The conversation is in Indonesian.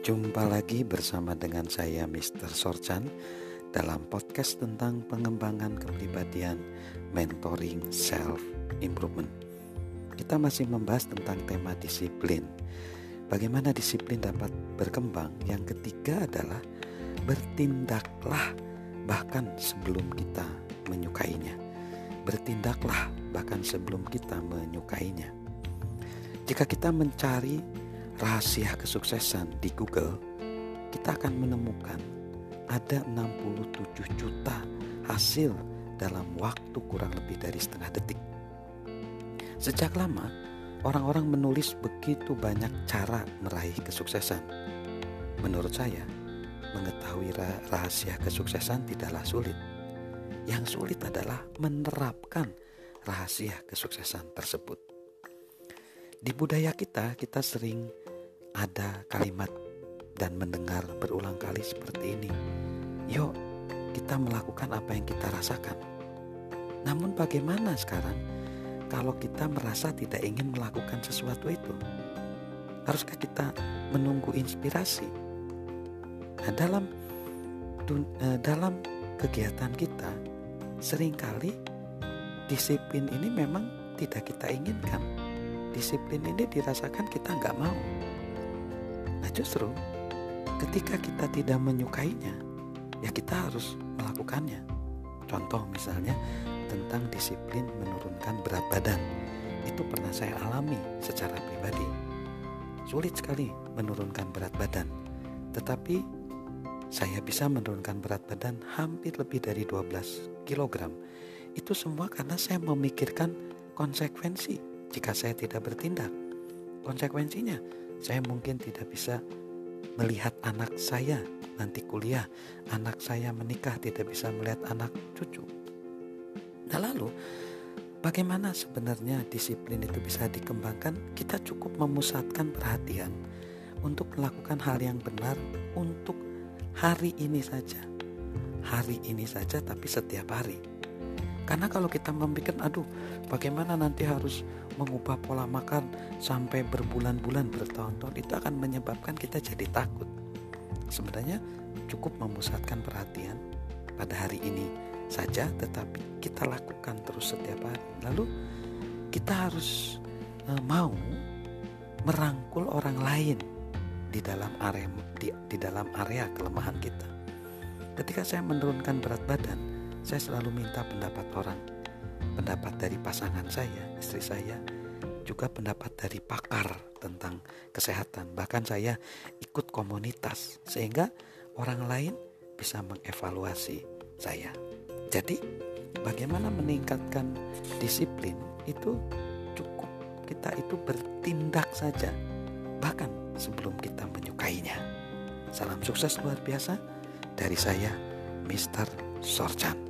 Jumpa lagi bersama dengan saya Mr. Sorchan dalam podcast tentang pengembangan kepribadian mentoring self improvement. Kita masih membahas tentang tema disiplin. Bagaimana disiplin dapat berkembang? Yang ketiga adalah bertindaklah bahkan sebelum kita menyukainya. Bertindaklah bahkan sebelum kita menyukainya. Jika kita mencari rahasia kesuksesan di Google, kita akan menemukan ada 67 juta hasil dalam waktu kurang lebih dari setengah detik. Sejak lama, orang-orang menulis begitu banyak cara meraih kesuksesan. Menurut saya, mengetahui rahasia kesuksesan tidaklah sulit. Yang sulit adalah menerapkan rahasia kesuksesan tersebut. Di budaya kita, kita sering ada kalimat dan mendengar berulang kali seperti ini. Yuk, kita melakukan apa yang kita rasakan. Namun bagaimana sekarang kalau kita merasa tidak ingin melakukan sesuatu itu? Haruskah kita menunggu inspirasi? Nah, dalam eh, dalam kegiatan kita sering kali disiplin ini memang tidak kita inginkan. Disiplin ini dirasakan kita nggak mau. Nah justru ketika kita tidak menyukainya, ya kita harus melakukannya. Contoh misalnya tentang disiplin menurunkan berat badan. Itu pernah saya alami secara pribadi. Sulit sekali menurunkan berat badan. Tetapi saya bisa menurunkan berat badan hampir lebih dari 12 kg. Itu semua karena saya memikirkan konsekuensi jika saya tidak bertindak. Konsekuensinya saya mungkin tidak bisa melihat anak saya nanti kuliah, anak saya menikah tidak bisa melihat anak cucu. Nah lalu bagaimana sebenarnya disiplin itu bisa dikembangkan? Kita cukup memusatkan perhatian untuk melakukan hal yang benar untuk hari ini saja. Hari ini saja tapi setiap hari. Karena kalau kita memikirkan, aduh, bagaimana nanti harus mengubah pola makan sampai berbulan-bulan, bertahun-tahun, itu akan menyebabkan kita jadi takut. Sebenarnya cukup memusatkan perhatian pada hari ini saja, tetapi kita lakukan terus setiap hari. Lalu kita harus e, mau merangkul orang lain di dalam area di, di dalam area kelemahan kita. Ketika saya menurunkan berat badan, saya selalu minta pendapat orang, pendapat dari pasangan saya, istri saya, juga pendapat dari pakar tentang kesehatan. Bahkan saya ikut komunitas sehingga orang lain bisa mengevaluasi saya. Jadi, bagaimana meningkatkan disiplin itu cukup kita itu bertindak saja bahkan sebelum kita menyukainya. Salam sukses luar biasa dari saya, Mr. Sorchan.